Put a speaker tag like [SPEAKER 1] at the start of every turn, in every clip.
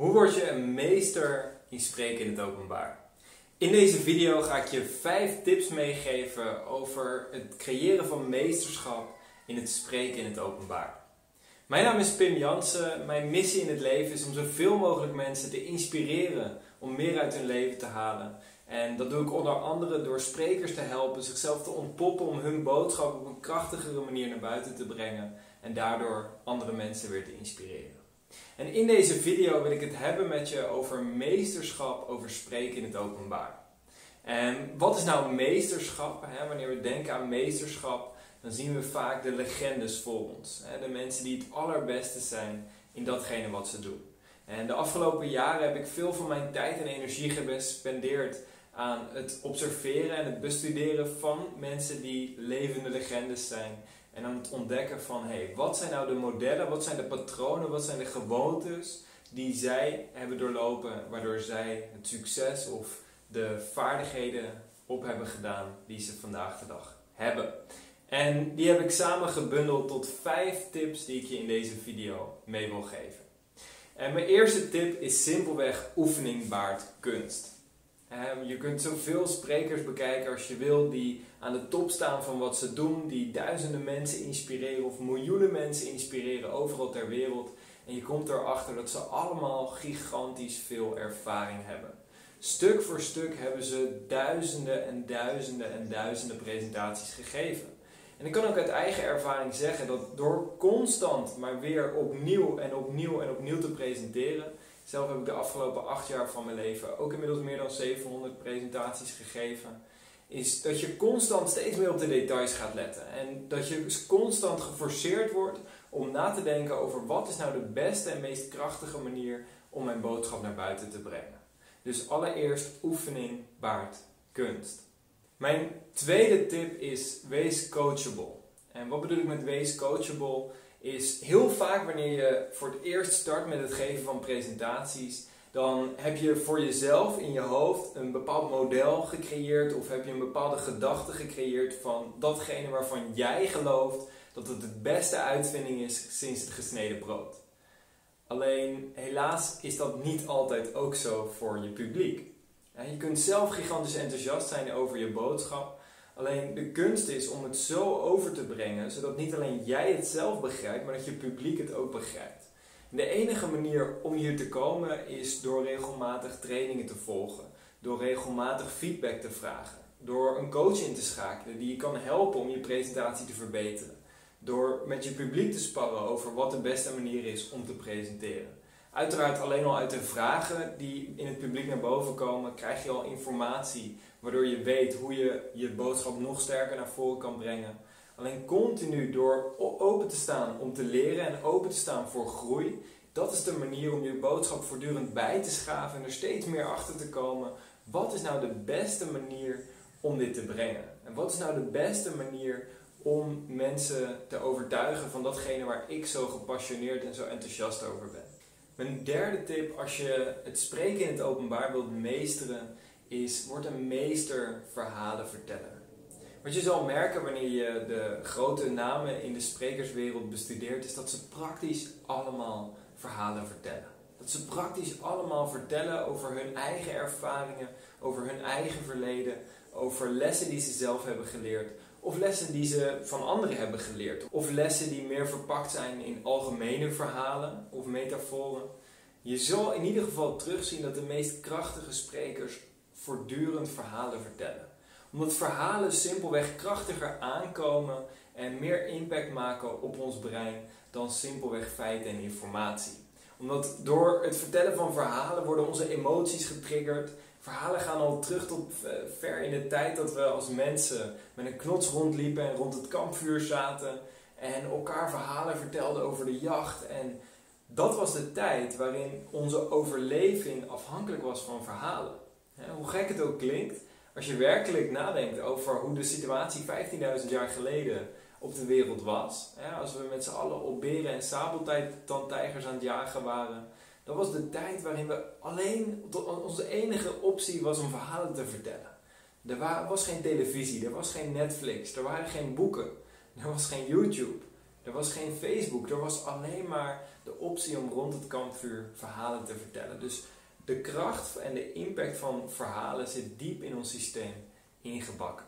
[SPEAKER 1] Hoe word je een meester in spreken in het openbaar? In deze video ga ik je 5 tips meegeven over het creëren van meesterschap in het spreken in het openbaar. Mijn naam is Pim Jansen. Mijn missie in het leven is om zoveel mogelijk mensen te inspireren om meer uit hun leven te halen. En dat doe ik onder andere door sprekers te helpen zichzelf te ontpoppen om hun boodschap op een krachtigere manier naar buiten te brengen en daardoor andere mensen weer te inspireren. En in deze video wil ik het hebben met je over meesterschap, over spreken in het openbaar. En wat is nou meesterschap? Wanneer we denken aan meesterschap, dan zien we vaak de legendes voor ons. De mensen die het allerbeste zijn in datgene wat ze doen. En de afgelopen jaren heb ik veel van mijn tijd en energie gespendeerd aan het observeren en het bestuderen van mensen die levende legendes zijn. En aan het ontdekken van, hey, wat zijn nou de modellen, wat zijn de patronen, wat zijn de gewoontes die zij hebben doorlopen, waardoor zij het succes of de vaardigheden op hebben gedaan die ze vandaag de dag hebben. En die heb ik samen gebundeld tot vijf tips die ik je in deze video mee wil geven. En mijn eerste tip is simpelweg oefening baart kunst. Ehm, je kunt zoveel sprekers bekijken als je wil die aan de top staan van wat ze doen, die duizenden mensen inspireren of miljoenen mensen inspireren overal ter wereld. En je komt erachter dat ze allemaal gigantisch veel ervaring hebben. Stuk voor stuk hebben ze duizenden en duizenden en duizenden presentaties gegeven. En ik kan ook uit eigen ervaring zeggen dat door constant maar weer opnieuw en opnieuw en opnieuw te presenteren, zelf heb ik de afgelopen acht jaar van mijn leven ook inmiddels meer dan 700 presentaties gegeven. Is dat je constant steeds meer op de details gaat letten. En dat je constant geforceerd wordt om na te denken over wat is nou de beste en meest krachtige manier om mijn boodschap naar buiten te brengen. Dus allereerst oefening baart kunst. Mijn tweede tip is wees coachable. En wat bedoel ik met wees coachable? Is heel vaak wanneer je voor het eerst start met het geven van presentaties, dan heb je voor jezelf in je hoofd een bepaald model gecreëerd of heb je een bepaalde gedachte gecreëerd van datgene waarvan jij gelooft dat het de beste uitvinding is sinds het gesneden brood. Alleen helaas is dat niet altijd ook zo voor je publiek. Je kunt zelf gigantisch enthousiast zijn over je boodschap, Alleen de kunst is om het zo over te brengen, zodat niet alleen jij het zelf begrijpt, maar dat je publiek het ook begrijpt. de enige manier om hier te komen is door regelmatig trainingen te volgen, door regelmatig feedback te vragen, door een coach in te schakelen die je kan helpen om je presentatie te verbeteren, door met je publiek te sparren over wat de beste manier is om te presenteren. Uiteraard alleen al uit de vragen die in het publiek naar boven komen, krijg je al informatie waardoor je weet hoe je je boodschap nog sterker naar voren kan brengen. Alleen continu door open te staan om te leren en open te staan voor groei, dat is de manier om je boodschap voortdurend bij te schaven en er steeds meer achter te komen. Wat is nou de beste manier om dit te brengen? En wat is nou de beste manier om mensen te overtuigen van datgene waar ik zo gepassioneerd en zo enthousiast over ben? Mijn derde tip als je het spreken in het openbaar wilt meesteren, is word een meester verhalenverteller. Wat je zal merken wanneer je de grote namen in de sprekerswereld bestudeert, is dat ze praktisch allemaal verhalen vertellen. Dat ze praktisch allemaal vertellen over hun eigen ervaringen, over hun eigen verleden, over lessen die ze zelf hebben geleerd, of lessen die ze van anderen hebben geleerd, of lessen die meer verpakt zijn in algemene verhalen of metaforen. Je zal in ieder geval terugzien dat de meest krachtige sprekers voortdurend verhalen vertellen. Omdat verhalen simpelweg krachtiger aankomen en meer impact maken op ons brein dan simpelweg feiten en informatie. Omdat door het vertellen van verhalen worden onze emoties getriggerd. Verhalen gaan al terug tot eh, ver in de tijd dat we als mensen met een knots rondliepen en rond het kampvuur zaten en elkaar verhalen vertelden over de jacht. En dat was de tijd waarin onze overleving afhankelijk was van verhalen hoe gek het ook klinkt, als je werkelijk nadenkt over hoe de situatie 15.000 jaar geleden op de wereld was, als we met z'n allen op beren en sabeltandtijgers aan het jagen waren, dat was de tijd waarin we alleen, onze enige optie was om verhalen te vertellen. Er was geen televisie, er was geen Netflix, er waren geen boeken, er was geen YouTube, Er was geen Facebook, er was alleen maar de optie om rond het kampvuur verhalen te vertellen. Dus de kracht en de impact van verhalen zit diep in ons systeem ingebakken.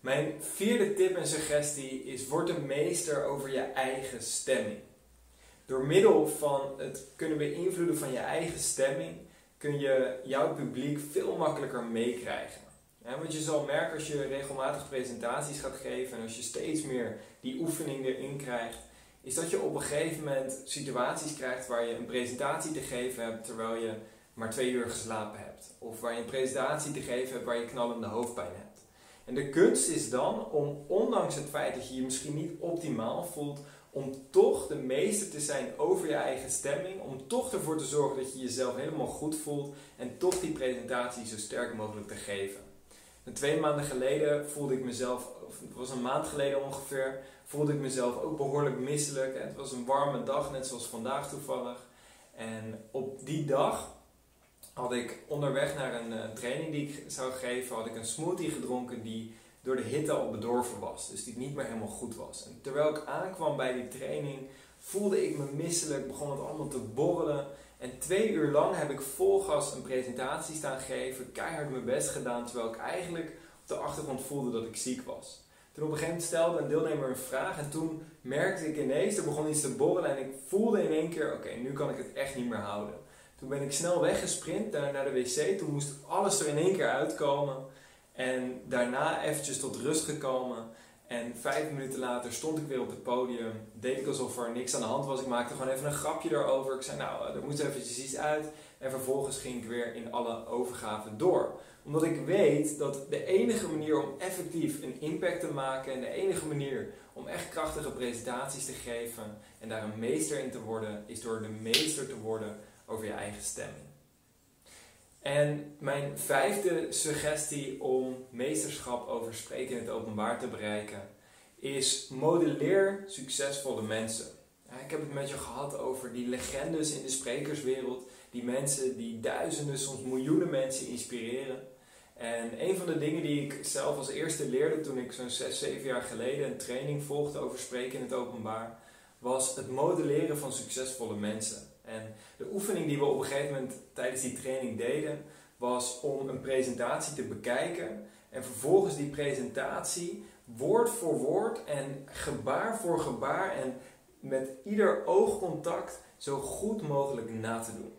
[SPEAKER 1] Mijn vierde tip en suggestie is: word een meester over je eigen stemming. Door middel van het kunnen beïnvloeden van je eigen stemming kun je jouw publiek veel makkelijker meekrijgen. Ja, want je zal merken als je regelmatig presentaties gaat geven en als je steeds meer die oefening erin krijgt, is dat je op een gegeven moment situaties krijgt waar je een presentatie te geven hebt terwijl je maar twee uur geslapen hebt. Of waar je een presentatie te geven hebt waar je knallende hoofdpijn hebt. En de kunst is dan om, ondanks het feit dat je je misschien niet optimaal voelt, om toch de meester te zijn over je eigen stemming. Om toch ervoor te zorgen dat je jezelf helemaal goed voelt. En toch die presentatie zo sterk mogelijk te geven. En twee maanden geleden voelde ik mezelf, of het was een maand geleden ongeveer, voelde ik mezelf ook behoorlijk misselijk. Het was een warme dag, net zoals vandaag toevallig. En op die dag had ik onderweg naar een uh, training die ik zou geven, had ik een smoothie gedronken die door de hitte al bedorven was. Dus die niet meer helemaal goed was. En terwijl ik aankwam bij die training, voelde ik me misselijk, begon het allemaal te borrelen. En twee uur lang heb ik vol gas een presentatie staan geven, keihard mijn best gedaan, terwijl ik eigenlijk op de achtergrond voelde dat ik ziek was. Toen op een gegeven moment stelde een deelnemer een vraag en toen merkte ik ineens, er begon iets te borrelen en ik voelde in één keer, oké, nu kan ik het echt niet meer houden. Toen ben ik snel weggesprint naar, naar de wc, toen moest alles er in één keer uitkomen. En daarna eventjes tot rust gekomen. En vijf minuten later stond ik weer op het podium. Deed ik alsof er niks aan de hand was. Ik maakte gewoon even een grapje erover. Ik zei, nou, er moet eventjes iets uit. En vervolgens ging ik weer in alle overgaven door. Omdat ik weet dat de enige manier om effectief een impact te maken en de enige manier om echt krachtige presentaties te geven en daar een meester in te worden, is door de meester te worden over je eigen stemming. En mijn vijfde suggestie om meesterschap over spreken in het openbaar te bereiken is modelleer succesvolle mensen. ik heb het met je gehad over die legendes in de sprekerswereld, die mensen die duizenden, soms miljoenen mensen inspireren. En een van de dingen die ik zelf als eerste leerde toen ik zo'n 6, 7 jaar geleden een training volgde over spreken in het openbaar, was het modelleren van succesvolle mensen. En de oefening die we op een gegeven moment tijdens die training deden, was om een presentatie te bekijken en vervolgens die presentatie woord voor woord en gebaar voor gebaar en met ieder oogcontact zo goed mogelijk na te doen.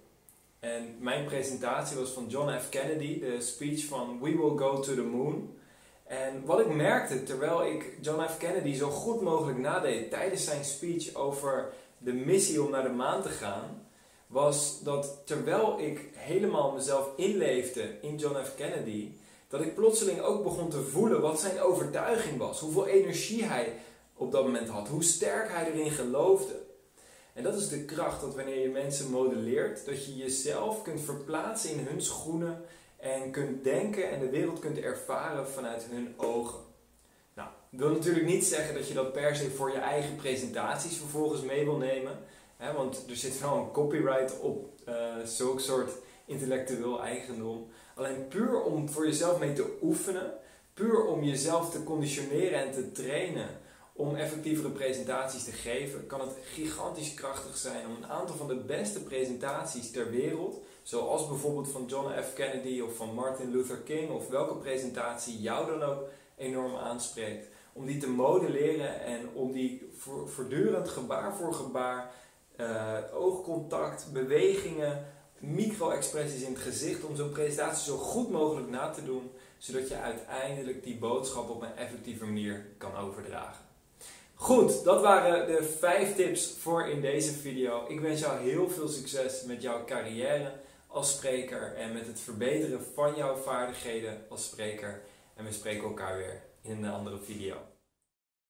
[SPEAKER 1] En mijn presentatie was van John F. Kennedy, de speech van We Will Go to the Moon. En wat ik merkte terwijl ik John F. Kennedy zo goed mogelijk nadeed tijdens zijn speech over de missie om naar de maan te gaan, was dat terwijl ik helemaal mezelf inleefde in John F. Kennedy, dat ik plotseling ook begon te voelen wat zijn overtuiging was, hoeveel energie hij op dat moment had, hoe sterk hij erin geloofde. En dat is de kracht dat wanneer je mensen modelleert, dat je jezelf kunt verplaatsen in hun schoenen en kunt denken en de wereld kunt ervaren vanuit hun ogen. Wil natuurlijk niet zeggen dat je dat per se voor je eigen presentaties vervolgens mee wil nemen. Hè, want er zit wel een copyright op uh, zulk soort intellectueel eigendom. Alleen puur om voor jezelf mee te oefenen, puur om jezelf te conditioneren en te trainen om effectievere presentaties te geven, kan het gigantisch krachtig zijn om een aantal van de beste presentaties ter wereld, zoals bijvoorbeeld van John F. Kennedy of van Martin Luther King of welke presentatie jou dan ook enorm aanspreekt, om die te modelleren en om die voortdurend gebaar voor gebaar uh, oogcontact, bewegingen, micro-expressies in het gezicht om zo'n presentatie zo goed mogelijk na te doen, zodat je uiteindelijk die boodschap op een effectieve manier kan overdragen. Goed, dat waren de vijf tips voor in deze video. Ik wens jou heel veel succes met jouw carrière als spreker en met het verbeteren van jouw vaardigheden als spreker. En we spreken elkaar weer in een andere video.